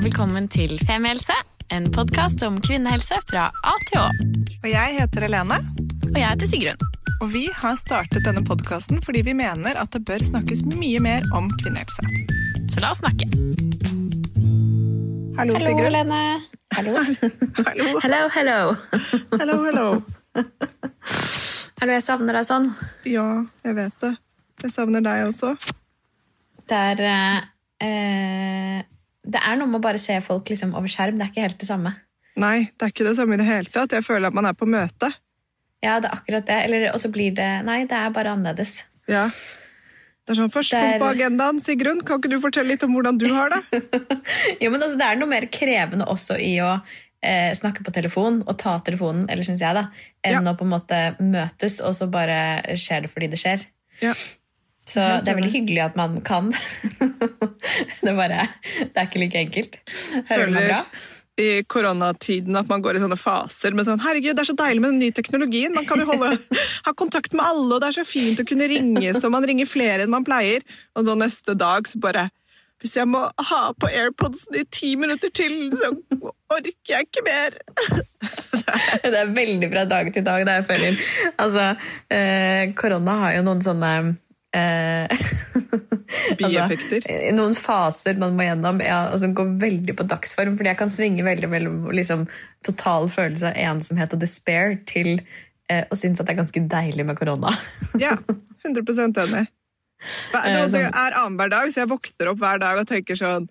Og velkommen til Femihelse, en podkast om kvinnehelse fra A til Å. Og jeg heter Helene, Og jeg heter Sigrun. og vi har startet denne podkasten fordi vi mener at det bør snakkes mye mer om kvinnehelse. Så la oss snakke. Hallo, Sigrun. Helene. Hallo. Hallo, Hello, hello. hello, hello. Hallo, jeg savner deg sånn. Ja, jeg vet det. Jeg savner deg også. Det er eh, eh, Det er noe med å bare se folk liksom over skjerm. Det er ikke helt det samme. Nei, det er ikke det samme i det hele tatt. Jeg føler at man er på møte. Ja, det er akkurat det. Eller, og så blir det Nei, det er bare annerledes. Ja. Det er sånn, Først Det er- på agendaen, Sigrun. Kan ikke du fortelle litt om hvordan du har det? Jo, men altså, Det er noe mer krevende også i å eh, snakke på telefon og ta telefonen, eller synes jeg da, enn Ja. å på en måte møtes, og så bare skjer det fordi det skjer. Ja. Så det er veldig hyggelig at man kan. det, er bare, det er ikke like enkelt. Hører Føler bra? i koronatiden at man går i sånne faser med sånn Herregud, det er så deilig med den nye teknologien. Man kan jo holde, ha kontakt med alle, og det er så fint å kunne ringe så man ringer flere enn man pleier. Og så neste dag så bare Hvis jeg må ha på AirPodsen i ti minutter til, så orker jeg ikke mer. Det er veldig fra dag til dag. Det jeg føler. Altså, eh, korona har jo noen sånne Bieffekter. Altså, noen faser man må gjennom. Ja, altså, går veldig på dagsform. Fordi jeg kan svinge veldig mellom liksom, total følelse av ensomhet og despair til eh, å synes at det er ganske deilig med korona. Ja, 100 enig. Eh, Det sånn- er annenhver dag, så jeg våkner opp hver dag og tenker sånn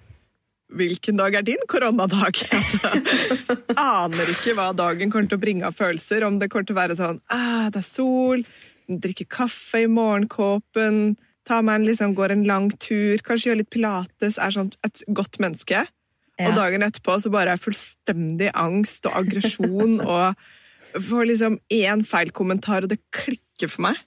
Hvilken dag er din koronadag? Altså, aner ikke hva dagen kommer til å bringe av følelser. Om det kommer til å være sånn ah, Det er sol, drikke kaffe i morgenkåpen, ta meg en, liksom, går en lang tur, kanskje gjør litt pilates, er sånn et godt menneske. Ja. Og dagen etterpå så bare er fullstendig angst og aggresjon og får liksom én feil kommentar, og det klikker for meg.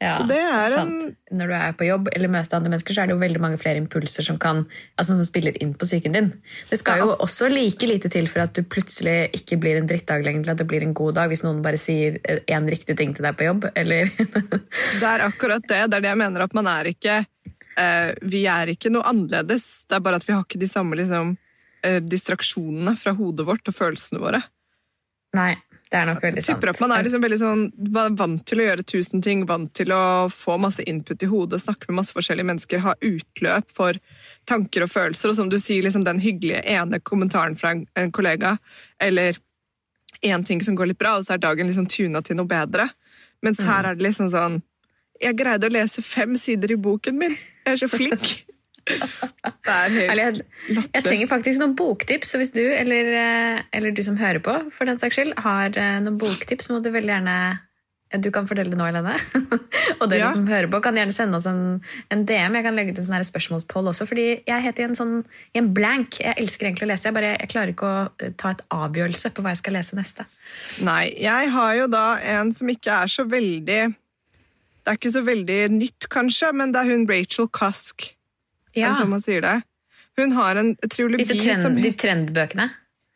Ja, Så det er sant. en Når du er på jobb eller møter andre mennesker, så er det jo veldig mange flere impulser som, kan, altså, som spiller inn på psyken din. Det skal jo også like lite til for at du plutselig ikke blir en drittdag lenger, til at det blir en god dag hvis noen bare sier én riktig ting til deg på jobb. Eller Det er akkurat det. Det er det jeg mener at man er ikke eh, Vi er ikke noe annerledes. Det er bare at vi har ikke de samme liksom, eh, distraksjonene fra hodet vårt og følelsene våre. Nei, det er nok veldig sant. man er liksom veldig sånn vant til å gjøre tusen ting, vant til å få masse input i hodet, snakke med masse forskjellige mennesker, ha utløp for tanker og følelser, og som du sier, liksom den hyggelige ene kommentaren fra en, kollega, eller én ting som går litt bra, og så er dagen liksom tuna til noe bedre. Mens her er det liksom sånn Jeg greide å lese fem sider i boken min! Jeg er så flink! Det er helt jeg, jeg trenger faktisk noen boktips, så hvis du eller, eh, eller du som hører på, for den saks skyld, har eh, noen boktips, så må du veldig gjerne du kan fortelle det nå, Helene. og dere Ja. som hører på, kan gjerne sende oss en, en DM. Jeg kan legge ut en sånn spørsmålspoll også, fordi jeg heter i en sånn i en blank. Jeg elsker egentlig å lese, jeg, bare, jeg klarer ikke å eh, ta et avgjørelse på hva jeg skal lese neste. Nei, jeg har jo da en som ikke er så veldig Det er ikke så veldig nytt, kanskje, men det er hun Rachel Cusk. Er det sånn man sier det? Hun har en triologi trend, som de trendbøkene.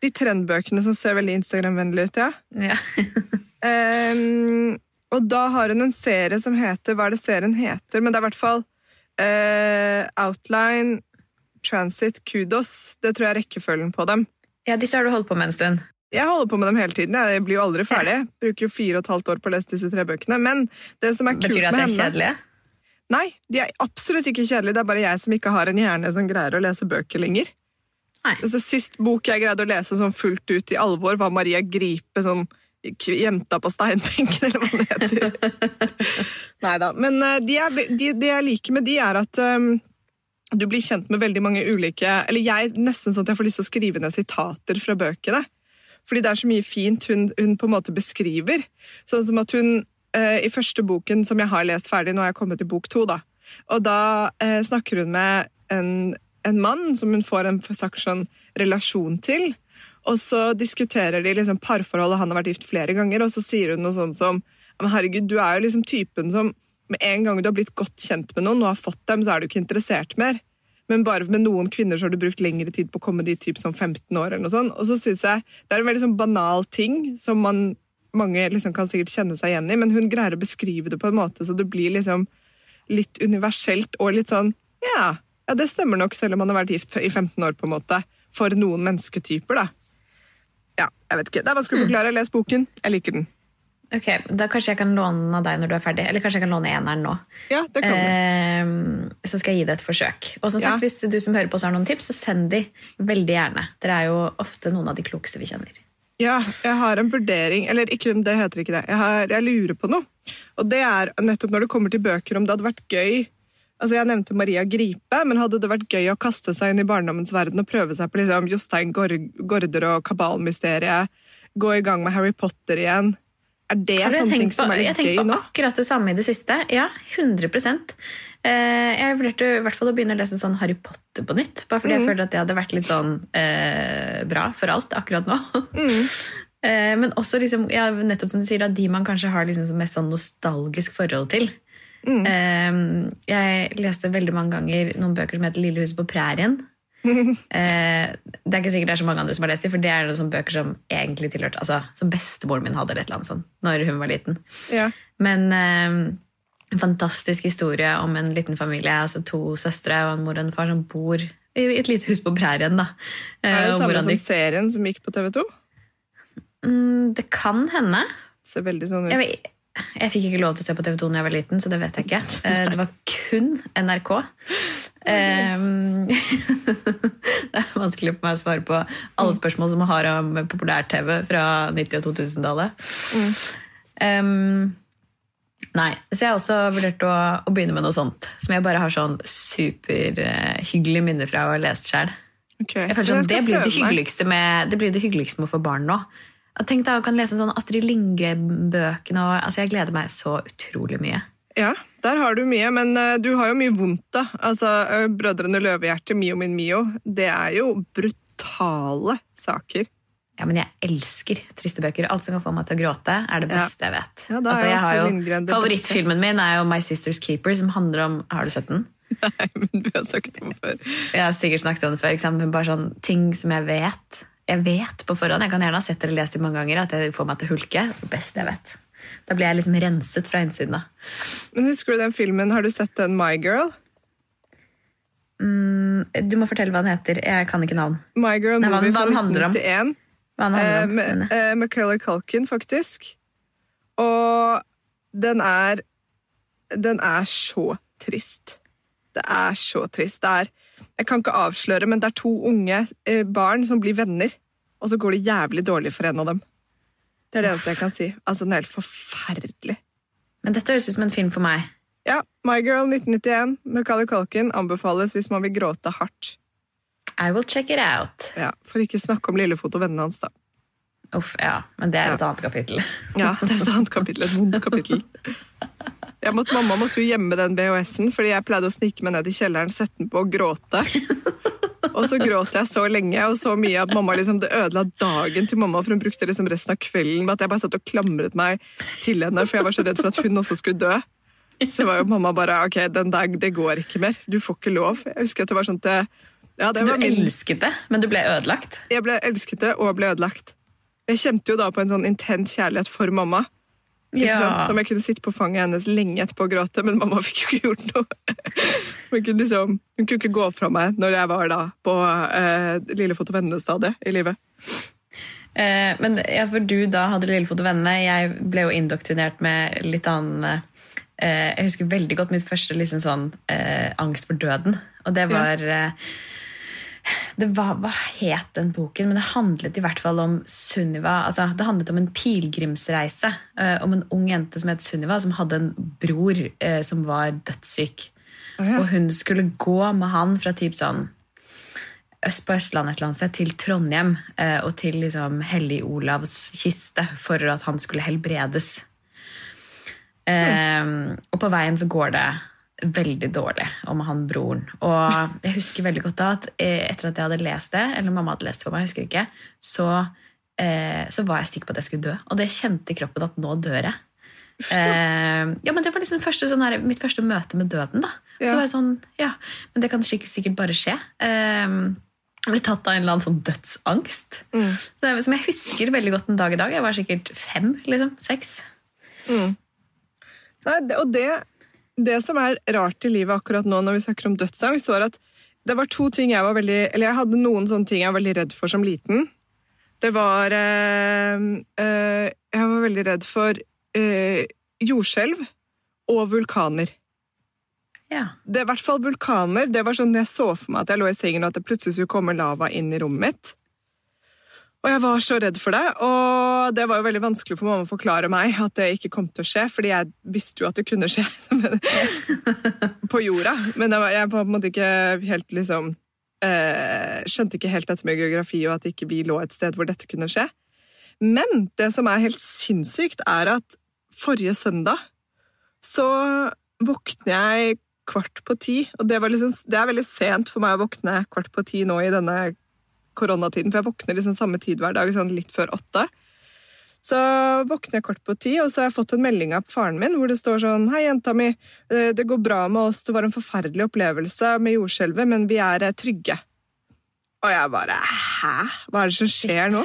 De trendbøkene som ser veldig Instagram-vennlige ut, ja. Ja. um, og da har hun en serie som heter Hva er det serien heter? Men det er i hvert fall uh, Outline, Transit, Kudos. Det tror jeg er rekkefølgen på dem. ja, disse har du holdt på med en stund. Jeg holder på med dem hele tiden. Jeg blir jo aldri ferdig. Jeg Bruker jo fire og et halvt år på å lese disse tre bøkene. Men det som er kult Betyr det at med de er henne kjedelige? Nei, de er absolutt ikke kjedelige. Det er bare jeg som ikke har en hjerne som greier å lese bøker lenger. Nei. Altså, sist bok jeg greide å lese sånn fullt ut i alvor, var Maria Gripe, sånn Jenta på steinbenken, eller hva det heter. Nei da. Men eh, de er, de, det jeg liker med de, er at um, du blir kjent med veldig mange ulike Eller jeg nesten sånn at jeg får lyst til å skrive ned sitater fra bøkene. Fordi det er så mye fint hun, hun på en måte beskriver. Sånn som at hun eh, i første boken som jeg har lest ferdig, nå har jeg kommet til bok to, da. Og da uh, snakker hun med en, en mann som hun får en slags sånn relasjon til. Og så diskuterer de liksom parforholdet, han har vært gift flere ganger, og så sier hun noe sånt som men herregud, du er jo liksom typen som med en gang du har blitt godt kjent med noen og har fått dem, så er du ikke interessert mer. Men bare med noen kvinner så har du brukt lengre tid på å komme dit typ som 15 år. eller noe sånt. Og så synes jeg Det er en veldig sånn banal ting som man, mange liksom kan sikkert kjenne seg igjen i, men hun greier å beskrive det på en måte så det blir liksom litt universelt og litt sånn Ja, ja det stemmer nok, selv om man har vært gift i 15 år, på en måte. For noen mennesketyper, da. Ja, jeg vet ikke. Det er vanskelig å forklare. Les boken. Jeg liker den. Ok, Da kanskje jeg kan låne den av deg når du er ferdig. Eller kanskje jeg kan låne eneren nå. Ja, det kan du. Eh, så skal jeg gi det et forsøk. Og som sagt, Ja. hvis du som hører på oss har noen tips, så send de veldig gjerne. Dere er jo ofte noen av de klokeste vi kjenner. Ja, jeg har en vurdering Eller ikke, det heter ikke det. Jeg, har, jeg lurer på noe. Og det er nettopp når det kommer til bøker, om det hadde vært gøy Altså Jeg nevnte Maria Gripe, men hadde det vært gøy å kaste seg inn i barndommens verden og prøve seg på liksom Jostein Gorder og kabalmysteriet? Gå i gang med Harry Potter igjen? Er det sånne ting tenkt på, som er jeg litt tenkte gøy på nå? akkurat det samme i det siste. Ja, 100 eh, Jeg vurderte i hvert fall å begynne å lese sånn Harry Potter på nytt. Bare fordi jeg følte at det hadde vært litt sånn eh, bra for alt akkurat nå. eh, men også liksom, ja, nettopp som du sier, da, de man kanskje har liksom som mest sånn nostalgisk forhold til. Eh, jeg leste veldig mange ganger noen bøker som heter Lille huset på prærien. Eh, det er ikke sikkert det er så mange andre som har lest dem, for det er noen sånne bøker som egentlig tilhørte altså, Som bestemoren min hadde, eller et eller annet sånt, når hun var liten. Ja. Men eh, en fantastisk historie om en liten familie, altså to søstre og en mor og en far som bor i et lite hus på prærien. da. Eh, Er det samme hvordan som de- serien som gikk på TV 2? Mm, det kan hende. Ser veldig sånn ut. Jeg, jeg fikk ikke lov til å se på TV 2 da jeg var liten, så det vet jeg ikke. Eh, Det var kun NRK. Um, det er vanskelig for meg å svare på alle spørsmål som man har om populær-TV fra 90- og 2000-tallet. Um, nei, så jeg har også vurdert å, å begynne med noe sånt. Som jeg bare har sånn superhyggelige minner fra å ha lest sjøl. Okay. Jeg føler sånn, det, blir det, hyggeligste med, det blir det hyggeligste med å få barn nå. Tenk deg å kan lese en sånn Astrid Lindgren-bøkene. Altså, jeg gleder meg så utrolig mye. Ja, der har du mye, men eh, du har jo mye vondt, da. Altså, eh, Brødrene Løvehjerte, Mio min Mio, det er jo brutale saker. Ja, men jeg elsker triste bøker. Alt som kan få meg til å gråte, er det Ja. beste jeg vet. Ja, altså, jeg har jo, favorittfilmen min er jo My Sister's Keeper, som handler om Har du sett den? Nei, men du har sagt det før. Jeg har sikkert snakket om det før. Men bare sånn ting som jeg vet. Jeg vet på forhånd. Jeg kan gjerne ha sett eller lest det mange ganger. At det får meg til å hulke. Det beste jeg vet. Da blir jeg liksom renset fra innsiden. da. Men husker du den filmen, har du sett den My Girl? Du må fortelle hva den heter. Jeg kan ikke navn. My Girl Nei, hva Movie den- hva fra handler om. 1991. Hva den Eh, handler om. eh, Macaulay Culkin, faktisk. Og den er Den er så trist. Det er så trist. Det er Jeg kan ikke avsløre, men det er to unge eh, barn som blir venner, og så går det jævlig dårlig for en av dem. Det er det eneste jeg kan si. Altså, Den er helt forferdelig. Men dette høres ut som en film for meg. Ja, My Girl 1991, med Kali Kalkin anbefales hvis man vil gråte hardt. I will check it out. Ja, For ikke snakke om Lillefot og vennene hans, da. Uff, ja, men det er Ja. et annet kapittel. Ja, det er et annet kapittel. Et vondt kapittel. Jeg måtte, mamma måtte jo gjemme den BHS-en, fordi jeg pleide å snike meg ned i kjelleren, sette den på og gråte. Og så gråt jeg så lenge og så mye at mamma liksom, det ødela dagen til mamma. For hun brukte liksom resten av kvelden med at jeg bare satt og klamret meg til henne, for jeg var så redd for at hun også skulle dø. Så var jo mamma bare ok, den der, det går ikke mer. Du får ikke lov. Jeg husker at det var sånn at ja, det Så du var min, elsket det, men du ble ødelagt? Jeg ble elsket det og ble ødelagt. Jeg kjente jo da på en sånn intens kjærlighet for mamma. Sant? Som jeg kunne sitte på fanget hennes lenge etterpå og gråte, men mamma fikk jo ikke gjort noe. Hun kunne, liksom, hun kunne ikke gå fra meg når jeg var da på eh, Lillefot og vennene-stadiet i livet. Eh, men ja, for du da hadde Lillefot og vennene. Jeg ble jo indoktrinert med litt annen eh, Jeg husker veldig godt mitt første liksom sånn eh, angst for døden. Og det var eh, det var, Hva het den boken? Men det handlet i hvert fall om Sunniva. Altså, det handlet om en pilegrimsreise. Uh, om en ung jente som het Sunniva, som hadde en bror uh, som var dødssyk. Oh, ja. Og hun skulle gå med han fra typ sånn øst på Østlandet et eller annet sted, til Trondheim uh, og til liksom Hellig Olavs kiste for at han skulle helbredes. Mm. og på veien så går det veldig dårlig om han broren. Og jeg husker veldig godt da at eh, etter at jeg hadde lest det, eller mamma hadde lest det for meg, jeg husker ikke, så, eh, så var jeg sikker på at jeg skulle dø. Og det kjente kroppen at nå dør jeg. Eh, ja, men Det var liksom første, sånn her, mitt første møte med døden. da. Ja. Så var jeg sånn, ja, Men det kan sikkert, bare skje. Eh, jeg ble tatt av en eller annen sånn dødsangst. Det, som jeg husker veldig godt en dag i dag. Jeg var sikkert fem. liksom, Seks. Nei, det, og det, det som er rart i livet akkurat nå når vi snakker om dødsangst, var at det var to ting jeg var veldig Eller jeg hadde noen sånne ting jeg var veldig redd for som liten. Det var øh, øh, Jeg var veldig redd for øh, jordskjelv og vulkaner. Ja. Det er i hvert fall vulkaner. Det var sånn jeg så for meg at jeg lå i sengen, og at det plutselig skulle komme lava inn i rommet mitt. Og jeg var så redd for det, og det var jo veldig vanskelig for mamma å forklare meg at det ikke kom til å skje, fordi jeg visste jo at det kunne skje på jorda. Men jeg var, jeg på en måte ikke helt liksom eh, Skjønte ikke helt dette med geografi, og at ikke vi lå et sted hvor dette kunne skje. Men det som er helt sinnssykt, er at forrige søndag så våkner jeg kvart på ti. Og det, liksom, det er veldig sent for meg å våkne kvart på ti nå i denne koronatiden, for jeg våkner liksom samme tid hver dag, sånn litt før åtte. Så våkner jeg kort på ti, og så har jeg fått en melding av faren min hvor det står sånn Hei, jenta mi. eh, Det går bra med oss. Det var en forferdelig opplevelse med jordskjelvet, men vi er eh, trygge. Og jeg bare Hæ? Hva er det som skjer nå?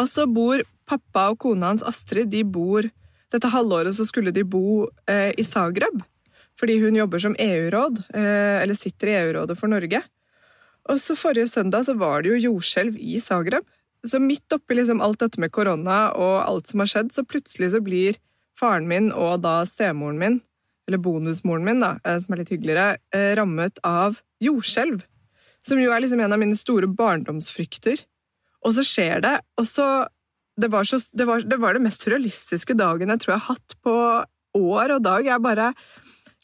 Og så bor pappa og kona hans Astrid de bor Dette halvåret så skulle de bo eh, i Zagreb, fordi hun jobber som EU-råd, eh, eller sitter i EU-rådet for Norge. Og så Forrige søndag så var det jo jordskjelv i Zagreb. Så midt oppi liksom alt dette med korona og alt som har skjedd, så plutselig så blir faren min og da stemoren min, eller bonusmoren min, da, eh, som er litt hyggeligere, eh, rammet av jordskjelv. Som jo er liksom en av mine store barndomsfrykter. Og så skjer det, og så det var, så, det, var, det var det mest surrealistiske dagen jeg tror jeg har hatt på år og dag. Jeg bare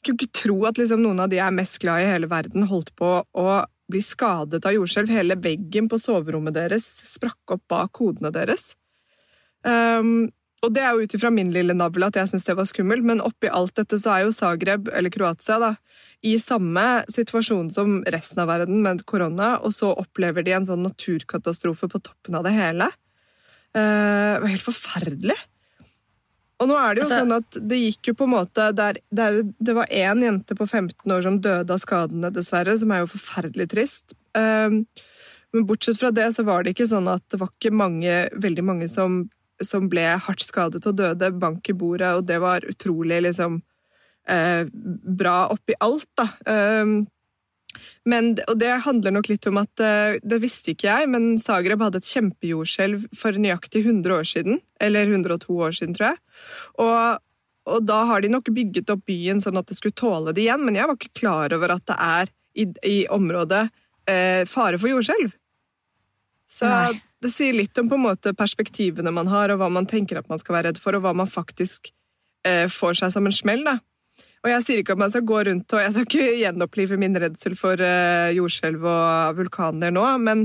kunne ikke tro at liksom noen av de jeg er mest glad i i hele verden, holdt på å bli skadet av jordskjelv. Hele veggen på soverommet deres sprakk opp bak hodene deres. Um, og det er jo ut ifra min lille navle at jeg syns det var skummelt, men oppi alt dette så er jo Zagreb, eller Kroatia, da, i samme situasjon som resten av verden med korona, og så opplever de en sånn naturkatastrofe på toppen av det hele. Uh, det var helt forferdelig. Og nå er det jo Altså- sånn at det gikk jo på en måte der, der Det var én jente på 15 år som døde av skadene, dessverre, som er jo forferdelig trist. Um, men bortsett fra det så var det ikke sånn at det var ikke mange, veldig mange som, som ble hardt skadet og døde. Bank i bordet, og det var utrolig liksom eh, bra oppi alt, da. Um, men, og det handler nok litt om at eh, Det visste ikke jeg, men Zagreb hadde et kjempejordskjelv for nøyaktig 100 år siden. Eller 102 år siden, tror jeg. Og, og da har de nok bygget opp byen sånn at det skulle tåle det igjen, men jeg var ikke klar over at det er i, i området eh, fare for jordskjelv. Så Nei. det sier litt om på en måte perspektivene man har, og hva man tenker at man skal være redd for, og hva man faktisk eh, får seg som en smell. da. Og jeg sier ikke at man skal gå rundt og Jeg skal ikke gjenopplive min redsel for uh, jordskjelv og vulkaner nå, men,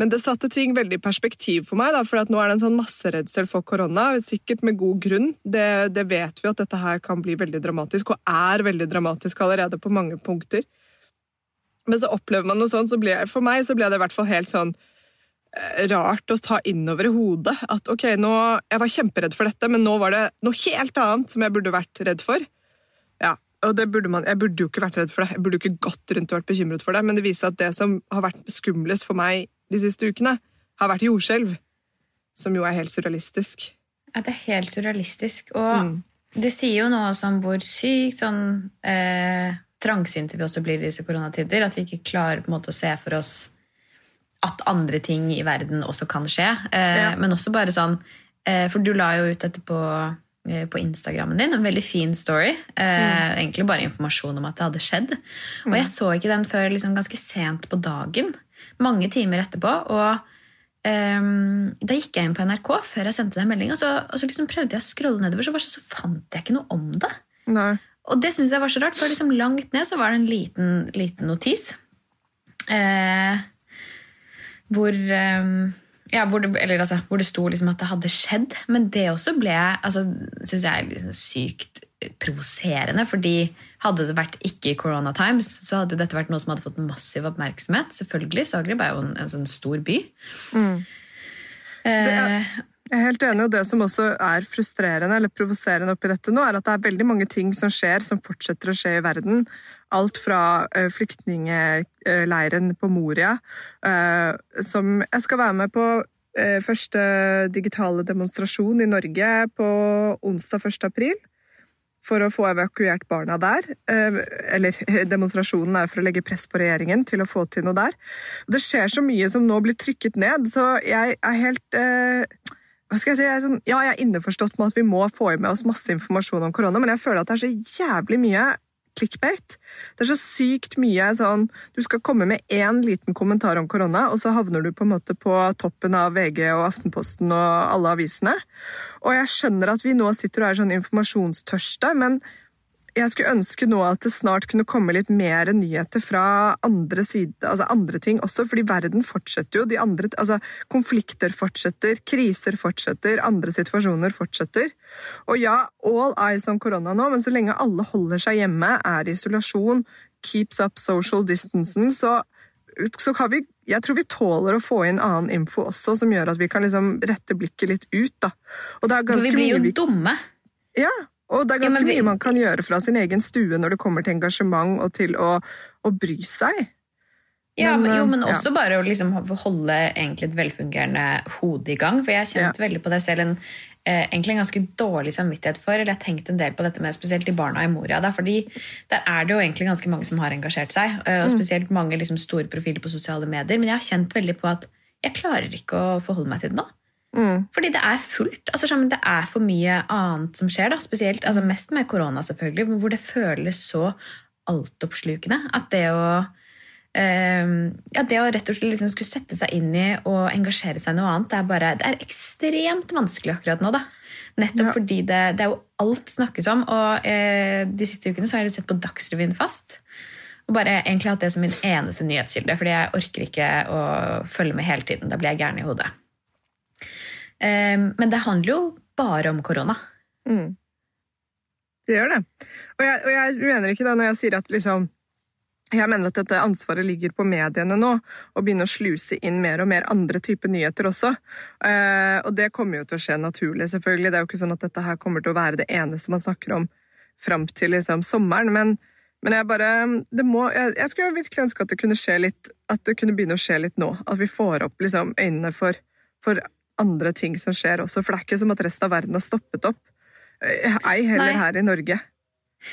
men det satte ting veldig i perspektiv for meg. For nå er det en sånn masseredsel for korona, sikkert med god grunn. Det, det vet vi at dette her kan bli veldig dramatisk, og er veldig dramatisk allerede på mange punkter. Men så opplever man noe sånt, så ble, for meg så ble det i hvert fall helt sånn eh, rart å ta innover i hodet. At ok, nå, Jeg var kjemperedd for dette, men nå var det noe helt annet som jeg burde vært redd for. Og burde man, Jeg burde jo ikke vært redd for det, jeg burde jo ikke gått rundt og vært bekymret for det, men det viser at det som har vært skumlest for meg de siste ukene, har vært jordskjelv. Som jo er helt surrealistisk. Ja, det er helt surrealistisk. Og Mm. det sier jo noe om hvor sykt sånn eh, trangsynte vi også blir i disse koronatider. At vi ikke klarer på en måte å se for oss at andre ting i verden også kan skje. Eh, Ja. Men også bare sånn eh, For du la jo ut dette på, eh, Instagrammen din. En veldig fin story. Eh, Egentlig bare informasjon om at det hadde skjedd. Og jeg så ikke den før liksom ganske sent på dagen. Mange timer etterpå. Og Ehm, da gikk jeg inn på NRK før jeg sendte deg en melding, og så, og så liksom prøvde jeg å scrolle nedover, så, bare så, så fant jeg ikke noe om det. Nei. Og det syns jeg var så rart, for liksom langt ned så var det en liten, liten notis. Eh, hvor ehm, ja, hvor det, eller, altså, hvor det sto liksom at det hadde skjedd. Men det også ble altså, synes jeg er liksom sykt provoserende. fordi hadde det vært ikke Corona Times, så hadde dette vært noe som hadde fått massiv oppmerksomhet. Selvfølgelig, Zagreb er jo en, en sånn stor by. Mm. Eh, jeg er helt enig, og Det som også er frustrerende eller provoserende oppi dette nå, er at det er veldig mange ting som skjer, som fortsetter å skje i verden. Alt fra flyktningeleiren på Moria, som jeg skal være med på første digitale demonstrasjon i Norge på onsdag 1. april. For å få evakuert barna der. Eller demonstrasjonen er for å legge press på regjeringen til å få til noe der. Det skjer så mye som nå blir trykket ned, så jeg er helt si, jeg er sånn, ja, jeg er innforstått med at vi må få med oss masse informasjon om korona, men jeg føler at det er så jævlig mye clickbait. Det er så sykt mye sånn Du skal komme med én liten kommentar om korona, og så havner du på en måte på toppen av VG og Aftenposten og alle avisene. Og jeg skjønner at vi nå sitter og er sånn informasjonstørste, men jeg skulle ønske nå at det snart kunne komme litt mer nyheter fra andre side, altså andre ting også, fordi verden fortsetter jo. De andre, altså konflikter fortsetter, kriser fortsetter, andre situasjoner fortsetter. Og ja, all eyes on korona nå, men så lenge alle holder seg hjemme, er i isolasjon, keeps up social distancing, så, så kan vi jeg tror vi tåler å få inn annen info også, som gjør at vi kan liksom rette blikket litt ut. da. Og det er ganske For vi blir jo mye dumme. Ja, og det er ganske ja, vi... mye man kan gjøre fra sin egen stue når det kommer til engasjement og til å, å bry seg. Ja, men, jo, men også ja. bare å liksom holde et velfungerende hode i gang. For jeg har kjent ja. veldig på det selv en, eh, egentlig en ganske dårlig samvittighet for, eller jeg har tenkt en del på dette med spesielt de barna i Moria. Da, fordi der er det jo egentlig ganske mange som har engasjert seg, eh, og mm. spesielt mange liksom, store profiler på sosiale medier. Men jeg har kjent veldig på at jeg klarer ikke å forholde meg til det nå. Mm. Fordi det er fullt. Altså, det er for mye annet som skjer. Da. Spesielt, altså, Mest med korona, selvfølgelig, men hvor det føles så altoppslukende. At det å eh, ja, det å rett og slett liksom skulle sette seg inn i og engasjere seg i noe annet, det er, bare, det er ekstremt vanskelig akkurat nå. da. Nettopp ja. fordi det, det, er jo alt snakkes om. Og eh, de siste ukene så har jeg sett på Dagsrevyen fast. Og bare egentlig hatt det som min eneste nyhetskilde, fordi jeg orker ikke å følge med hele tiden. Da blir jeg gæren i hodet. Men det handler jo bare om korona. Mm. Det gjør det. Og jeg, og jeg, mener ikke det når jeg sier at liksom jeg mener at dette ansvaret ligger på mediene nå, og begynne å sluse inn mer og mer andre typer nyheter også. Eh, og det kommer jo til å skje naturlig, selvfølgelig. Det er jo ikke sånn at dette her kommer til å være det eneste man snakker om fram til liksom, sommeren, men, men jeg bare må, jeg, jeg, skulle virkelig ønske at det kunne skje litt, at det kunne begynne å skje litt nå. At vi får opp liksom, øynene for, for andre ting som skjer også, for det er ikke som at resten av verden har stoppet opp. Eh, ei heller Nei. her i Norge.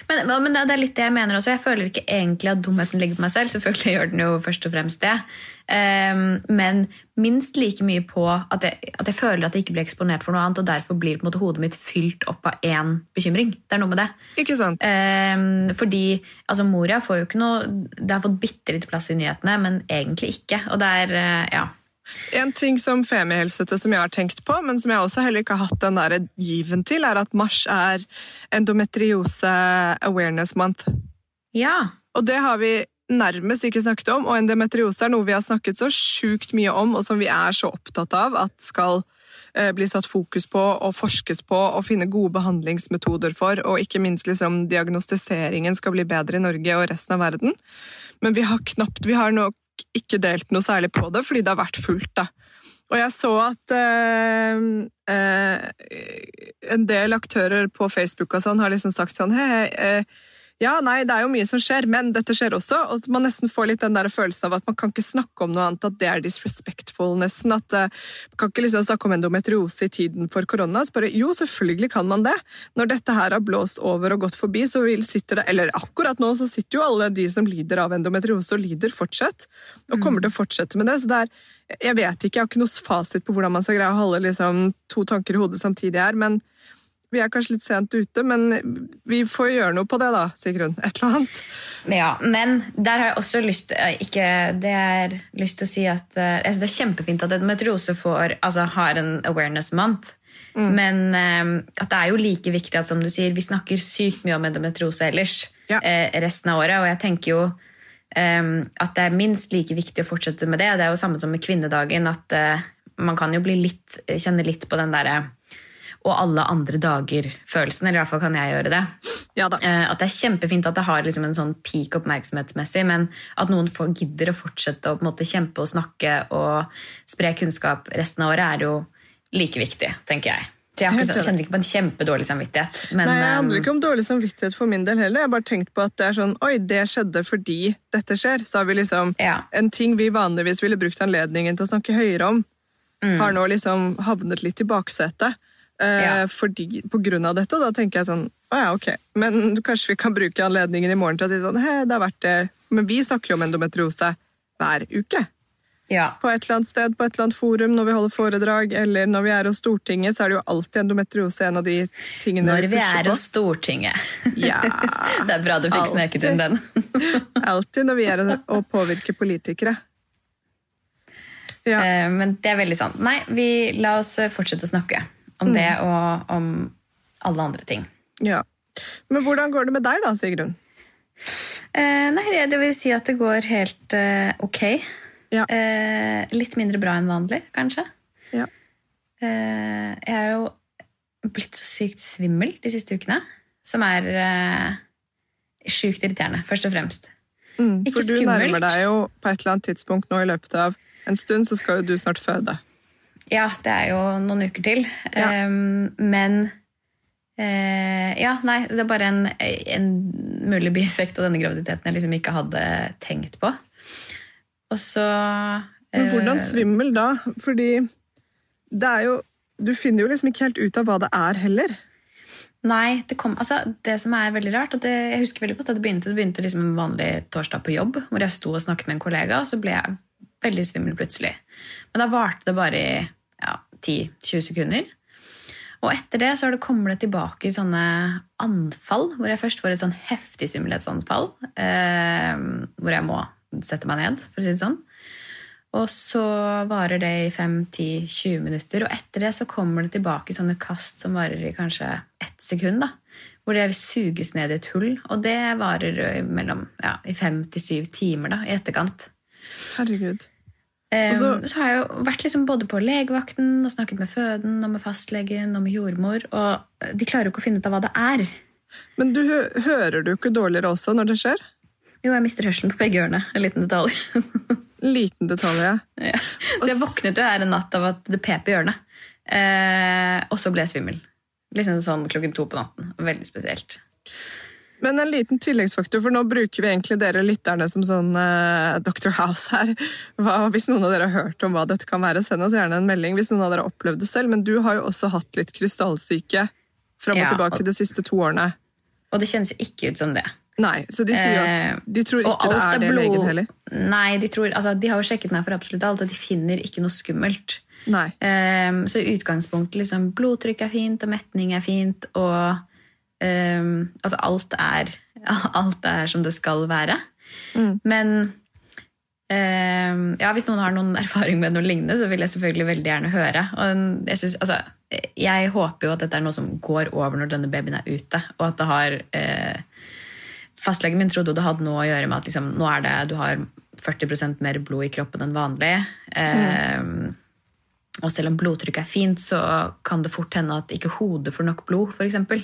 Men, men, det er litt det jeg mener også. Jeg føler ikke egentlig at dumheten ligger på meg selv. Selvfølgelig gjør den jo først og fremst det. Um, men minst like mye på at jeg, at jeg, føler at jeg ikke blir eksponert for noe annet, og derfor blir måte hodet mitt fylt opp av én bekymring. Det er noe med det. Ikke sant? Um, fordi altså, Moria får jo ikke noe Det har fått bitte litt plass i nyhetene, men egentlig ikke. Og det er uh, Ja. En ting som femihelsete som jeg har tenkt på, men som jeg også heller ikke har hatt den der given til, er at mars er endometriose awareness month. Ja. Og det har vi nærmest ikke snakket om, og endometriose er noe vi har snakket så sjukt mye om, og som vi er så opptatt av at skal eh, bli satt fokus på og forskes på og finne gode behandlingsmetoder for, og ikke minst liksom diagnostiseringen skal bli bedre i Norge og resten av verden. Men vi har knapt Vi har nok ikke delt noe særlig på det, fordi det har vært fullt. da. Og jeg så at eh, eh, en del aktører på Facebook og sånn har liksom sagt sånn hei, eh, ja, nei, det er jo mye som skjer, men dette skjer også. Og man nesten får litt den der følelsen av at man kan ikke snakke om noe annet, at det er disrespectful, nesten. At uh, man kan ikke liksom snakke om endometriose i tiden for korona. Så bare, jo, selvfølgelig kan man det. Når dette her har blåst over og gått forbi, så vil sitter det Eller akkurat nå så sitter jo alle de som lider av endometriose, og lider fortsatt. Og kommer til å fortsette med det. så det er jeg vet ikke, jeg har ikke noe fasit på hvordan man skal greie å holde liksom, to tanker i hodet samtidig her, men vi er kanskje litt sent ute, men vi får gjøre noe på det, da, Sigrun. Et eller annet. Ja, men der har jeg også lyst eh, ikke, Det er lyst til å si at altså Det er kjempefint at endometriose får, altså, har en awareness month. Mm. Men um, at det er jo like viktig at som du sier, vi snakker sykt mye om endometriose ellers ja. eh, resten av året. Og jeg tenker jo at det er minst like viktig å fortsette med det. Det er jo samme som med kvinnedagen. at man kan jo litt, kjenne litt på den derre og alle andre dager-følelsen. Eller i hvert fall kan jeg gjøre det. Ja da. Eh, At det er kjempefint at det har liksom en sånn peak oppmerksomhetsmessig, men at noen får, gidder å fortsette å måte kjempe og snakke og spre kunnskap resten av året, er jo like viktig, tenker jeg. Så jeg ikke, jeg kjenner ikke på en kjempedårlig samvittighet. Men, Nei, eh, handler ikke om dårlig samvittighet for min del heller. Jeg har bare tenkt på at det er sånn Oi, det skjedde fordi dette skjer. Så har vi liksom Ja. En ting vi vanligvis ville brukt anledningen til å snakke høyere om, Mm. har nå liksom havnet litt i baksetet. Eh, Ja. fordi, på grunn av dette, og da tenker jeg sånn Å ja, ok. Men kanskje vi kan bruke anledningen i morgen til å si sånn Hei, det har vært det Men vi snakker jo om endometriose hver uke. ja. På et eller annet sted, på et eller annet forum, når vi holder foredrag, eller når vi er hos Stortinget, så er det jo alltid endometriose en av de tingene Når vi er hos Stortinget. Ja. Det er bra du fikk sneket inn den. Alltid når vi er å påvirke politikere. Ja. Eh, Men det er veldig sant. Nei, vi la oss eh, fortsette å snakke om det og om alle andre ting. ja. Men hvordan går det med deg da, Sigrun? Eh, nei, det, vil si at det går helt eh, ok. Ja. Eh, litt mindre bra enn vanlig, kanskje. Ja. Eh, jeg er jo blitt så sykt svimmel de siste ukene, som er eh, sjukt irriterende, først og fremst. Mm, Ikke for du nærmer deg jo på et eller annet tidspunkt nå i løpet av en stund, så skal jo du snart føde. Ja, det er jo noen uker til. Ja. Um, men uh, Ja, nei, det er bare en, en mulig bieffekt av denne graviditeten jeg liksom ikke hadde tenkt på. Og så Men hvordan eh, svimmel da? Fordi det er jo Du finner jo liksom ikke helt ut av hva det er heller. Nei, det kom, altså det som er veldig rart, og det, jeg husker veldig godt at det begynte, det begynte liksom en vanlig torsdag på jobb, hvor jeg sto og snakket med en kollega, og så ble jeg veldig svimmel plutselig. Men da varte det bare i ja, 10-20 sekunder. Og etter det så har det kommet tilbake i sånne anfall, hvor jeg først får et sånn heftig svimmelhetsanfall, eh, hvor jeg må sette meg ned, for å si det sånn. Og så varer det i 5-10-20 minutter, og etter det så kommer det tilbake i sånne kast som varer i kanskje ett sekund, da. Hvor det suges ned i et hull, og det varer i ja, i 5-7 timer da, i etterkant. Herregud. Eh, Og så, så- har jeg jo vært liksom både på legevakten og snakket med føden og med fastlegen og med jordmor, og de klarer jo ikke å finne ut av hva det er. Men du hører du ikke dårligere også når det skjer? Jo, jeg mister hørselen på begge ørene. En liten detalj. Liten detalj, ja. ja. Så jeg våknet jo her en natt av at det pep i ørene. Eh, og så ble jeg svimmel. Liksom sånn klokken to på natten. Veldig spesielt. Men en liten tilleggsfaktor, for nå bruker vi egentlig dere lytterne som sånn uh, Dr. House her. Hva, hvis noen av dere har hørt om hva dette kan være, send oss gjerne en melding hvis noen av dere har opplevd det selv. Men du har jo også hatt litt krystallsyke fram og Ja, tilbake de siste to årene. Og det kjennes ikke ut som det. Nei, så de sier at de tror Eh, ikke det er det legen heller. Nei, de, tror, altså, de har jo sjekket meg for absolutt alt, og de finner ikke noe skummelt. Ehm, så i utgangspunktet liksom, blodtrykk er fint, og metning er fint, og ehm, altså alt er, alt er som det skal være. Mm. Men um, ja, hvis noen har noen erfaring med noe lignende, så vil jeg selvfølgelig veldig gjerne høre. Og jeg, synes, altså, jeg håper jo at dette er noe som går over når denne babyen er ute, og at det har uh, Fastlegen min trodde det hadde noe å gjøre med at liksom, nå er det, du har 40% mer blod i kroppen enn vanlig. Ehm, og selv om blodtrykket er fint, så kan det fort hende at ikke hodet får nok blod. Eksempel.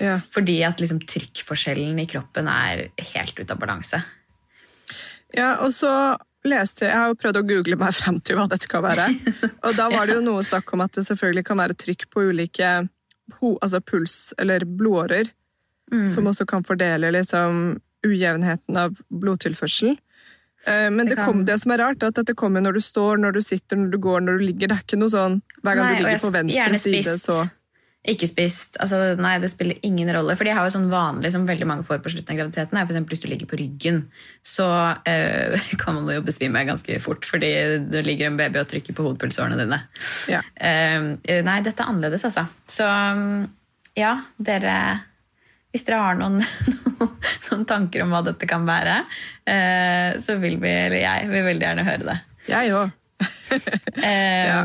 Ja. Fordi at liksom, trykkforskjellen i kroppen er helt ute av balanse. Ja, og så leste jeg, har jo prøvd å google meg frem til hva dette kan være. Og da var det jo noe snakk om at det selvfølgelig kan være trykk på ulike altså puls- eller blodårer, Mm. som også kan fordele liksom ujevnheten av blodtilførsel. Eh, Men Det det, kom, det som er rart, er at dette kommer når du står, når du sitter, når du går, når du ligger. Det er ikke noe sånn hver gang Nei, du ligger på venstre side, så Ikke spist. Altså, nei, det spiller ingen rolle. For de har jo sånn vanlig som veldig mange får på slutten av graviditeten. er eksempel hvis du ligger på ryggen, så eh, kan man jo besvime ganske fort fordi det ligger en baby og trykker på hodepulsårene dine. ja. Eh, nei, dette er annerledes, altså. Så mm, ja, dere Hvis dere har noen, noen tanker om hva dette kan være, eh, så vil vi, eller jeg, vil veldig gjerne høre det. Jeg òg. Eh,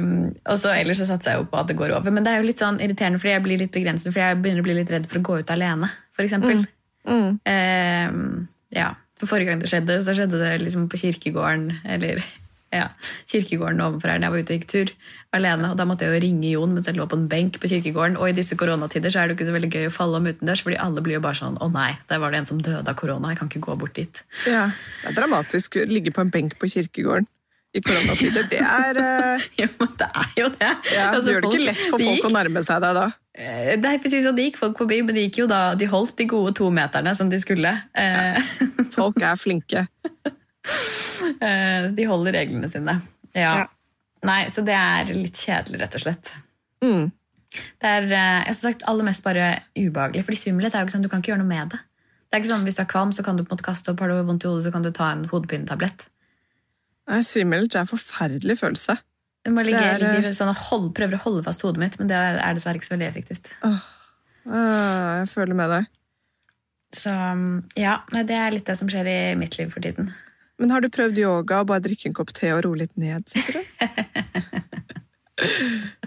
Og så ellers så satser jeg jo på at det går over. Men det er jo litt sånn irriterende, fordi jeg blir litt begrenset, fordi jeg begynner å bli litt redd for å gå ut alene, for eksempel. Mm. Eh, ja, for forrige gang det skjedde, så skjedde det liksom på kirkegården, eller ja, kirkegården overfor her da jeg var ute og gikk tur alene. og Da måtte jeg jo ringe Jon mens jeg lå på en benk på kirkegården. Og i disse koronatider så er det jo ikke så veldig gøy å falle om utendørs, fordi alle blir jo bare sånn 'Å nei, der var det en som døde av korona. Jeg kan ikke gå bort dit'. Ja, Det er dramatisk å ligge på en benk på kirkegården i koronatider. Det er uh, Jo, men det er jo det. ja, Altså, Det gjør det ikke lett for folk gikk- å nærme seg deg da. Eh, Det er precis sånn, De gikk folk forbi, men de gikk jo da, de holdt de gode to meterne som de skulle. Ja. Folk er flinke. eh, de holder reglene sine. Ja. Ja. Nei, så det er litt kjedelig, rett og slett. Mm. Det er eh, jeg har sagt, aller mest bare ubehagelig, fordi svimmelhet er jo ikke sånn, du kan ikke gjøre noe med det. Det er ikke sånn, Hvis du er kvalm, så kan du på en måte kaste opp. Har du vondt i hodet, så kan du ta en hodepinetablett. Nei, Svimmelt er en forferdelig følelse. Du må ligge, er, eh, ligger sånn og hold, prøver å holde fast hodet mitt, men det er dessverre ikke så veldig effektivt. Ah, jeg føler med deg. Så ja, det er litt det som skjer i mitt liv for tiden. Men har du prøvd yoga og bare drikke en kopp te og roe litt ned?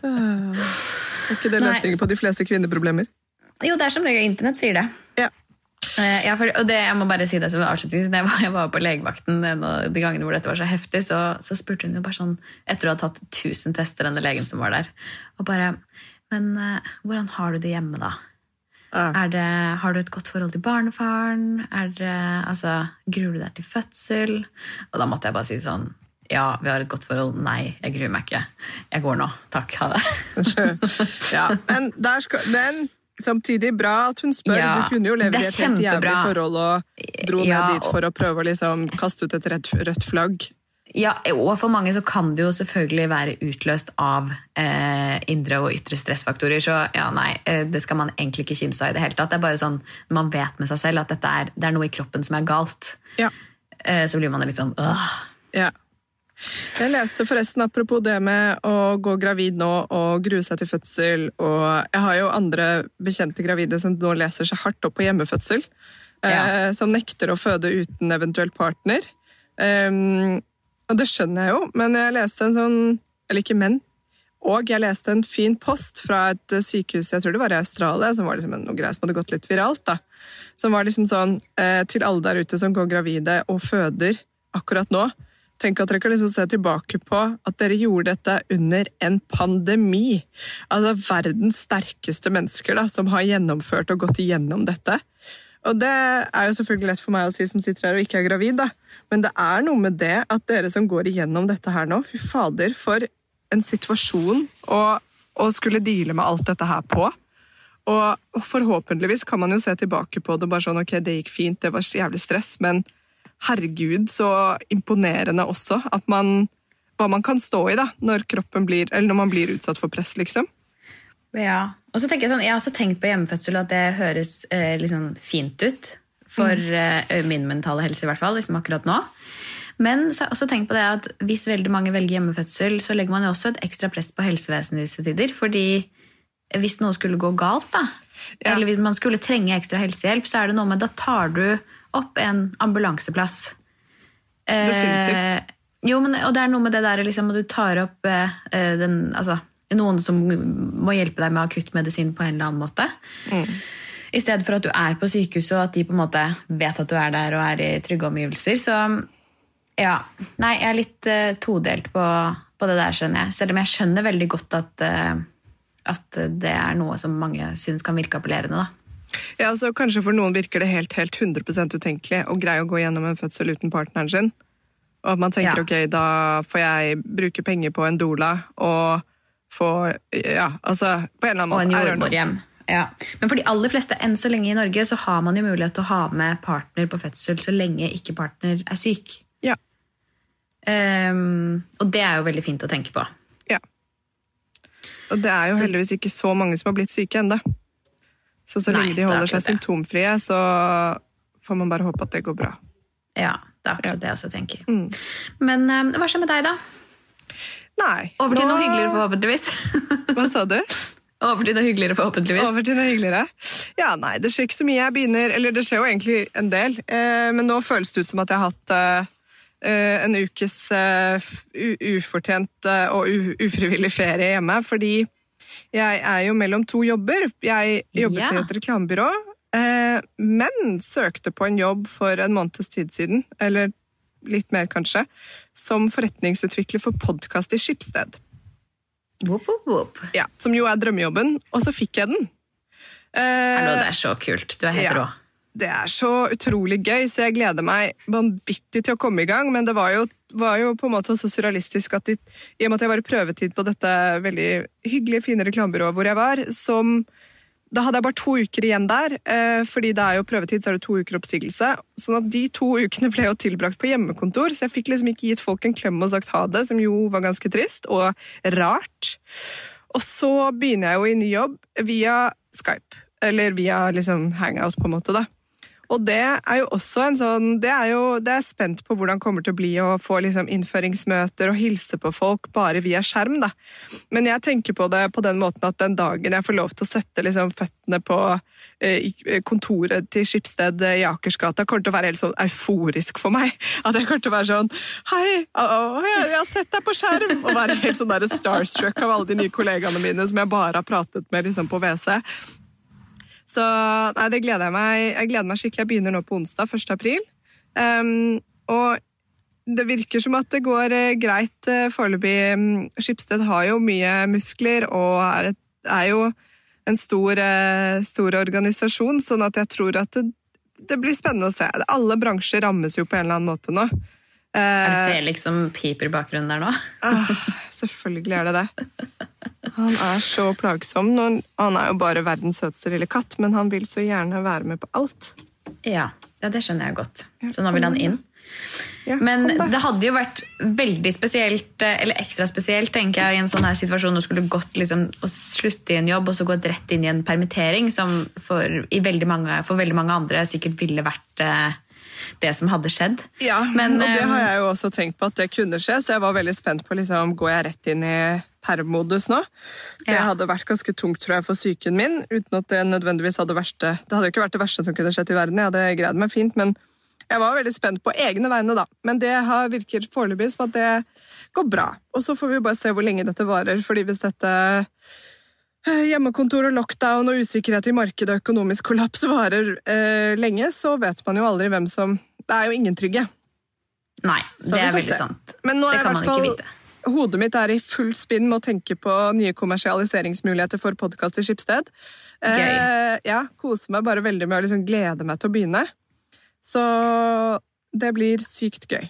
Ah, er ikke det løsningen på de fleste kvinneproblemer? Jo, det er som regel internett sier det. Ja. Eh, ja, for, og det, jeg må bare si det som avslutningsvis. avslutning. jeg jeg var på legevakten en av de gangene hvor dette var så heftig, så, så spurte hun jo bare sånn, etter å ha tatt 1000 tester, denne legen som var der, og bare Men eh, hvordan har du det hjemme, da? Ja. Det, har du et godt forhold til barnefaren? Det, altså, gruer du deg til fødsel? Og da måtte jeg bare si sånn Ja, vi har et godt forhold. Nei, jeg gruer meg ikke. Jeg går nå. Takk. Ha det. Ja, men, skal, men samtidig bra at hun spør. Ja, du kunne jo leve i et helt jævlig forhold og dro Ja, ned dit for å prøve å liksom kaste ut et rødt, rødt flagg. Ja, og for mange så kan det jo selvfølgelig være utløst av eh, indre og ytre stressfaktorer. Så ja, nei, eh, det skal man egentlig ikke kimse av i det hele tatt. Det er bare sånn, man vet med seg selv at er, det er noe i kroppen som er galt, Ja. eh, så blir man litt sånn åh. Ja. Jeg leste forresten apropos det med å gå gravid nå og grue seg til fødsel. Og jeg har jo andre bekjente gravide som nå leser seg hardt opp på hjemmefødsel. Ja. Eh, som nekter å føde uten eventuell partner. Um, og det skjønner jeg jo, men jeg leste en sånn Eller ikke men. Og jeg leste en fin post fra et eh, sykehus jeg tror det var i Australia, som var liksom noe greier som hadde gått litt viralt. da. Som var liksom sånn eh, til alle der ute som går gravide og føder akkurat nå. Tenk at dere kan liksom se tilbake på at dere gjorde dette under en pandemi. Altså verdens sterkeste mennesker da, som har gjennomført og gått igjennom dette. Og det er jo selvfølgelig lett for meg å si som sitter her og ikke er gravid, da. Men det er noe med det at dere som går igjennom dette her nå, fy fader, for en situasjon å, å skulle deale med alt dette her på. Og forhåpentligvis kan man jo se tilbake på det bare sånn, ok, det gikk fint, det var jævlig stress, men herregud, så imponerende også at man hva man kan stå i da, når kroppen blir, eller når man blir utsatt for press, liksom. Ja. Og så tenker Jeg sånn, jeg har også tenkt på hjemmefødsel at det høres eh, liksom fint ut for eh, min mentale helse, i hvert fall, liksom akkurat nå. Men så har jeg også tenkt på det at hvis veldig mange velger hjemmefødsel, så legger man jo også et ekstra press på helsevesenet i disse tider. fordi hvis noe skulle gå galt, da, Ja. eller hvis man skulle trenge ekstra helsehjelp, så er det noe med da tar du opp en ambulanseplass. Eh, Definitivt. jo, men, og det er noe med det der liksom, at du tar opp eh, eh, den, altså, noen som må hjelpe deg med akuttmedisin på en eller annen måte. I stedet for at du er på sykehuset, og at de på en måte vet at du er der og er i trygge omgivelser. Så ja, nei, jeg er litt eh, todelt på, på det der, skjønner jeg. Selv om jeg skjønner veldig godt at, eh, at det er noe som mange syns kan virke appellerende. da. Ja, altså Kanskje for noen virker det helt, helt 100 utenkelig å greie å gå gjennom en fødsel uten partneren sin. Og at man tenker Ja. ok, da får jeg bruke penger på en doula og få Ja, altså på en eller annen Og måte. en don't know. jordmorhjem. Ja. Men for de aller fleste enn så lenge i Norge så har man jo mulighet til å ha med partner på fødsel så lenge ikke partner er syk. Ja. Um, og det er jo veldig fint å tenke på. ja. Og det er jo heldigvis ikke så mange som har blitt syke ennå. Så så Nei, lenge de er holder seg symptomfrie, så får man bare håpe at det går bra. Ja, det er akkurat det jeg også tenker. Mm. Men um, hva skjer med deg, da? Nei. Over til nå- noe hyggeligere, forhåpentligvis. Hva sa du? Over til noe hyggeligere, forhåpentligvis. Over til noe hyggeligere. Ja, nei, det skjer ikke så mye. Jeg begynner, eller det skjer jo egentlig en del, eh, men nå føles det ut som at jeg har hatt eh, eh, en ukes eh, ufortjent eh, og ufrivillig ferie hjemme, fordi jeg er jo mellom to jobber. Jeg jobber Ja. til et reklamebyrå, eh, men søkte på en jobb for en måneds tid siden, eller litt mer kanskje, som forretningsutvikler for podkast i Skipsted. Whoop, whoop, whoop. Ja, som jo er drømmejobben, og så fikk jeg den. Hallo, det er så kult. Du er helt ja. rå. Det er så utrolig gøy, så jeg gleder meg vanvittig til å komme i gang. Men det var jo, var jo på en måte så surrealistisk at i og med at jeg var i prøvetid på dette veldig hyggelige, fine reklamebyrået hvor jeg var, som da hadde jeg bare to uker igjen der, eh, fordi det er jo prøvetid, så er det to uker oppsigelse. sånn at de to ukene ble jo tilbrakt på hjemmekontor, så jeg fikk liksom ikke gitt folk en klem og sagt ha det, som jo var ganske trist og rart. Og så begynner jeg jo i ny jobb via Skype, eller via liksom Hangout, på en måte, da. Og det er jo også en sånn Det er jo det er spent på hvordan det kommer til å bli å få liksom innføringsmøter og hilse på folk bare via skjerm, da. Men jeg tenker på det på den måten at den dagen jeg får lov til å sette liksom føttene på eh, kontoret til Skipsted i Akersgata, kommer til å være helt sånn euforisk for meg. At jeg kommer til å være sånn Hei, å, jeg har sett deg på skjerm! Og være helt sånn der starstruck av alle de nye kollegaene mine som jeg bare har pratet med liksom, på WC. Så nei, det gleder jeg meg. Jeg gleder meg skikkelig. Jeg begynner nå på onsdag, 1. april. Um, og det virker som at det går uh, greit uh, foreløpig. Um, Skipsted har jo mye muskler og er, et, er jo en stor, uh, stor, organisasjon, sånn at jeg tror at det, det, blir spennende å se. Alle bransjer rammes jo på en eller annen måte nå. Er det Felix som piper i bakgrunnen der nå? ah, selvfølgelig er det det. Han er så plagsom. Han er jo bare verdens søteste lille katt, men han vil så gjerne være med på alt. Ja, ja det skjønner jeg godt. Så nå vil han inn. Ja, men det hadde jo vært veldig spesielt, eller ekstra spesielt, tenker jeg, i en sånn her situasjon å skulle gått liksom, og slutte i en jobb og så gått rett inn i en permittering, som for, i veldig mange, for veldig mange andre sikkert ville vært eh, det som hadde skjedd. Ja, Men, og det eh, har jeg jo også tenkt på at det kunne skje, så jeg var veldig spent på liksom, går jeg rett inn i permodus nå. Det Ja. hadde vært ganske tungt tror jeg, for psyken min, uten at det nødvendigvis hadde verste, det hadde jo ikke vært det verste som kunne skjedd i verden. Jeg hadde greid meg fint, men jeg var veldig spent på egne vegne, da. Men det har, virker foreløpig som at det går bra. Og så får vi bare se hvor lenge dette varer, fordi hvis dette eh, Hjemmekontor og lockdown og usikkerhet i markedet og økonomisk kollaps varer eh, lenge, så vet man jo aldri hvem som Det er jo ingen trygge. Nei, Så det er veldig se. sant. Men nå Det er i kan man ikke fall vite. hodet mitt er i full spinn med å tenke på nye kommersialiseringsmuligheter for podkast i Skipsted. Eh, ja, Koser meg bare veldig med å liksom glede meg til å begynne. Så det blir sykt gøy.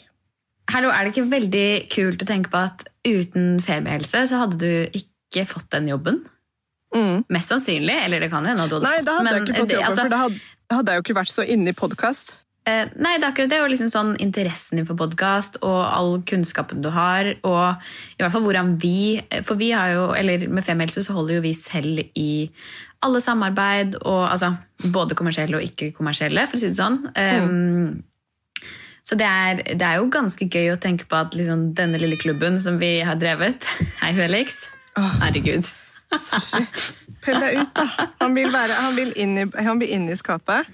Hallo, er det ikke veldig kult å tenke på at uten Femihelse så hadde du ikke fått den jobben? Mm. Mest sannsynlig, eller det kan hende du hadde Nei, fått da hadde jeg ikke fått det- jobben, altså, for da hadde, hadde jeg jo ikke vært så inne i podkast. Eh, nei, det er akkurat det. Og liksom sånn interessen din for podkast og all kunnskapen du har, og i hvert fall hvordan vi For vi har jo, eller med Femhelse så holder jo vi selv i alle samarbeid, og altså både kommersielle og ikke-kommersielle, for å si det sånn. Um, så det er, det er jo ganske gøy å tenke på at liksom, denne lille klubben som vi har drevet Hei, Felix. Herregud. Sushi. Pell deg ut, da. Han vil, være, han, vil inn i, han vil inn i skapet,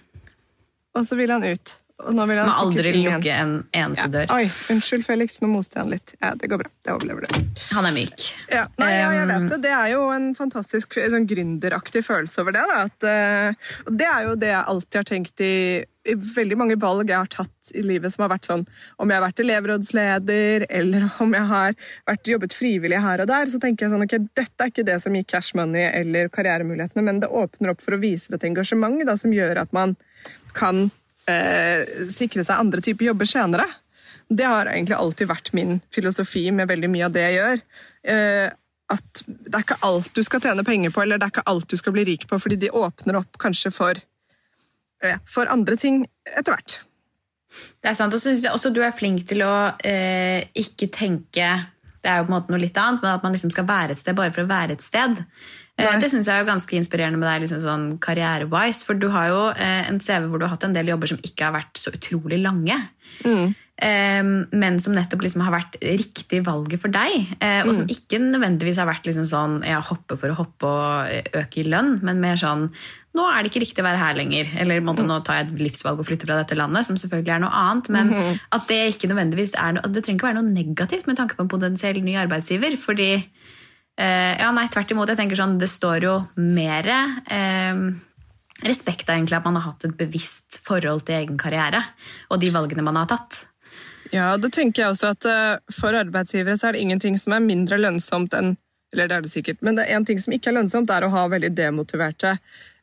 og så vil han ut. Og nå vil han Må aldri lukke en eneste Ja. dør. Oi, unnskyld, Felix. Nå moste jeg han litt. Ja, Det går bra. Det overlever du. Han er myk. Ja, nei, ja, jeg Um, vet det. Det er jo en fantastisk sånn gründeraktig følelse over det. Da. At, uh, det er jo det jeg alltid har tenkt i veldig mange valg jeg har tatt i livet som har vært sånn Om jeg har vært elevrådsleder, eller om jeg har vært jobbet frivillig her og der, så tenker jeg sånn ok, dette er ikke det som gir cash money eller karrieremulighetene, men det åpner opp for å vise et engasjement da, som gjør at man kan eh, sikre seg andre typer jobber senere. Det har egentlig alltid vært min filosofi med veldig mye av det jeg gjør. Eh, at det er ikke alt du skal tjene penger på, eller det er ikke alt du skal bli rik på, fordi de åpner opp kanskje for, for andre ting etter hvert. Det er sant, og så synes jeg også du er flink til å eh, ikke tenke Det er jo på en måte noe litt annet, men at man liksom skal være et sted bare for å være et sted. Eh, det syns jeg er jo ganske inspirerende med deg liksom sånn karriere-wise. For du har jo eh, en CV hvor du har hatt en del jobber som ikke har vært så utrolig lange. Mm. men som nettopp liksom har vært riktig valget for deg. Eh, og som ikke nødvendigvis har vært liksom sånn ja, hoppe for å hoppe og eh, øke i lønn, men mer sånn nå er det ikke riktig å være her lenger. Eller måtte, nå tar jeg et livsvalg og flytter fra dette landet, som selvfølgelig er noe annet. Men at det ikke nødvendigvis er noe, det trenger ikke være noe negativt med tanke på en potensiell ny arbeidsgiver. Fordi eh, Ja, nei, tvert imot. Jeg tenker sånn, det står jo mer eh, respekt av egentlig at man har hatt et bevisst forhold til egen karriere og de valgene man har tatt. Ja, det tenker jeg også at uh, For arbeidsgivere så er det ingenting som er mindre lønnsomt enn eller det er det sikkert, men det er en ting som ikke er lønnsomt, det er å ha veldig demotiverte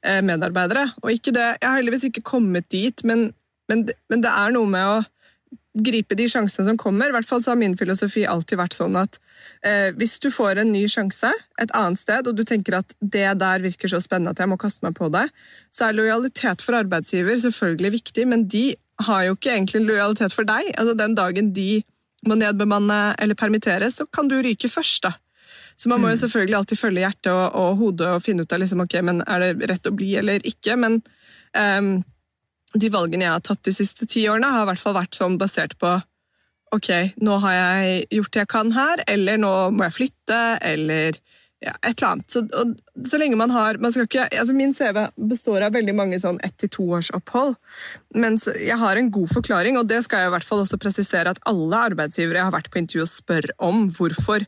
medarbeidere. Og ikke det, Jeg har heldigvis ikke kommet dit, men, men, men, det er noe med å gripe de sjansene som kommer. I hvert fall så har min filosofi alltid vært sånn at eh, hvis du får en ny sjanse et annet sted, og du tenker at det der virker så spennende at jeg må kaste meg på det, så er lojalitet for arbeidsgiver selvfølgelig viktig, men de har jo ikke egentlig lojalitet for deg. Altså Den dagen de må nedbemanne eller permittere, så kan du ryke først. da. Så man må jo mm. selvfølgelig alltid følge hjertet og, og hodet og finne ut av liksom, ok, men er det rett å bli eller ikke. Men um, de valgene jeg har tatt de siste ti årene, har i hvert fall vært sånn basert på ok, nå har jeg gjort det jeg kan her, eller nå må jeg flytte, eller ja, et eller annet. Så, og, så lenge man har man ikke, altså Min CV består av veldig mange sånn ett- til toårsopphold. Men jeg har en god forklaring, og det skal jeg i hvert fall også presisere at alle arbeidsgivere jeg har vært på intervju og spør om hvorfor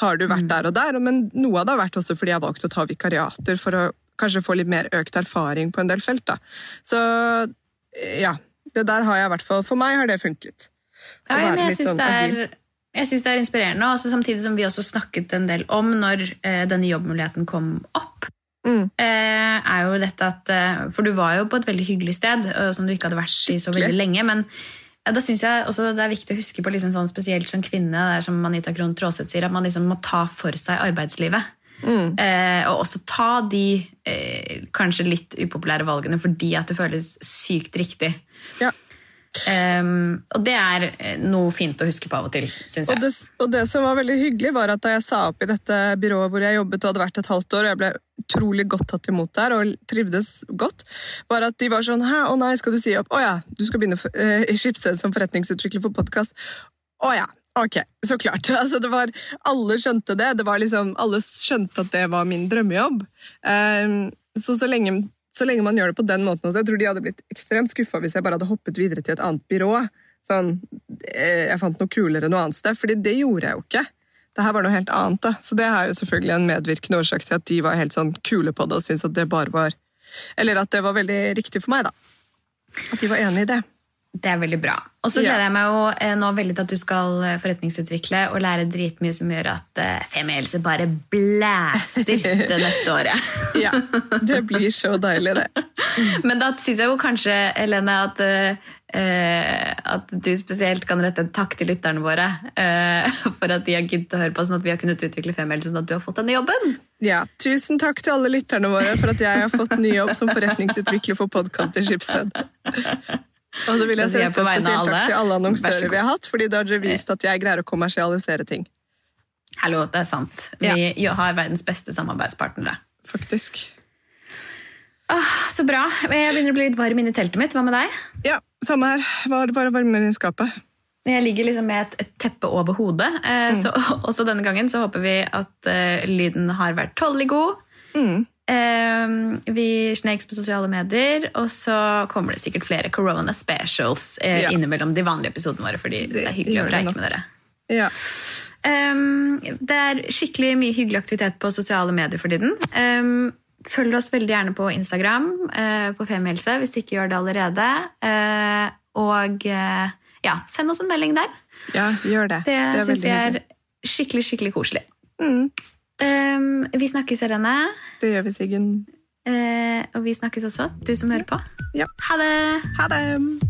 har du vært mm. der og der. Men noe av det har vært også fordi jeg har valgt å ta vikariater for å kanskje få litt mer økt erfaring på en del felt. da. Så ja, det der har jeg i hvert fall For meg har det funket. Ja, jeg syns sånn, det det er inspirerende, også samtidig som vi også snakket en del om når eh, denne jobbmuligheten kom opp. Mm. Eh, er jo dette at, eh, For du var jo på et veldig hyggelig sted, som du ikke hadde vært i så veldig lenge. men da synes jeg også Det er viktig å huske på liksom sånn, spesielt som kvinne, det er som Anita Krohn Traaseth sier, at man liksom må ta for seg arbeidslivet. Mm. Eh, og også ta de eh, kanskje litt upopulære valgene fordi at det føles sykt riktig. Ja. Um, og det er eh, noe fint å huske på av og til, syns jeg. Og det, og det, som var veldig hyggelig, var at da jeg sa opp i dette byrået hvor jeg jobbet og hadde vært et halvt år, og jeg ble utrolig godt tatt imot der og trivdes godt, var at de var sånn Hæ, å nei, skal du si opp? Å ja, du skal begynne for, uh, i Skipsted som forretningsutvikler for podkast. Å ja. Ok, så klart. Altså, det var, alle skjønte det. det var liksom, alle skjønte at det var min drømmejobb. Um, så så lenge så lenge man gjør det på den måten også. Jeg tror de hadde blitt ekstremt skuffa hvis jeg bare hadde hoppet videre til et annet byrå. Sånn, eh, jeg fant noe kulere noe annet sted, fordi det gjorde jeg jo ikke. Det her var noe helt annet. da. Så det er jo selvfølgelig en medvirkende årsak til at de var helt sånn kule på det og syntes at det bare var Eller at det var veldig riktig for meg, da. At de var enig i det. Det er veldig bra. Og så gleder jeg meg jo eh, nå veldig til at du skal eh, forretningsutvikle og lære dritmye som gjør at uh, Femihelse bare blæster det neste året. ja, det blir så deilig, det. Men da syns jeg jo kanskje, Helene, at, uh, at du spesielt kan rette en takk til lytterne våre uh, for at de har giddet å høre på, sånn at vi har kunnet utvikle Femihelse, sånn at du har fått denne jobben. Ja, Tusen takk til alle lytterne våre for at jeg har fått ny jobb som forretningsutvikler for podkast i Skipsted. Og så vil jeg si spesielt takk til alle annonsører vi har hatt, fordi det har vist at jeg greier å kommersialisere ting. Hallo, det er sant. Vi ja. har verdens beste samarbeidspartnere. Faktisk. Åh, så bra. Jeg begynner å bli litt varm inni teltet mitt. Hva med deg? Ja, samme her. Var bare varmere i skapet. Jeg ligger liksom med et, et teppe over hodet. Eh, mm. så, også denne gangen så håper vi at uh, lyden har vært tålelig god. Mm. Ehm, vi snakes på sosiale medier, og så kommer det sikkert flere Corona specials eh, ja. innimellom de vanlige episodene våre, fordi det, det er hyggelig å preike med dere. Ja. Um, det er skikkelig mye hyggelig aktivitet på sosiale medier for tiden. Um, følg oss veldig gjerne på Instagram, uh, på Femihelse, hvis du ikke gjør det allerede. Uh, og uh, ja, send oss en melding der. Ja, gjør det. Det, det syns vi er skikkelig, skikkelig koselig. Mm. Um, vi snakkes, Irene. Det gjør vi, Siggen. Uh, og vi snakkes også, du som hører på. Ja. Ha det! Ha det!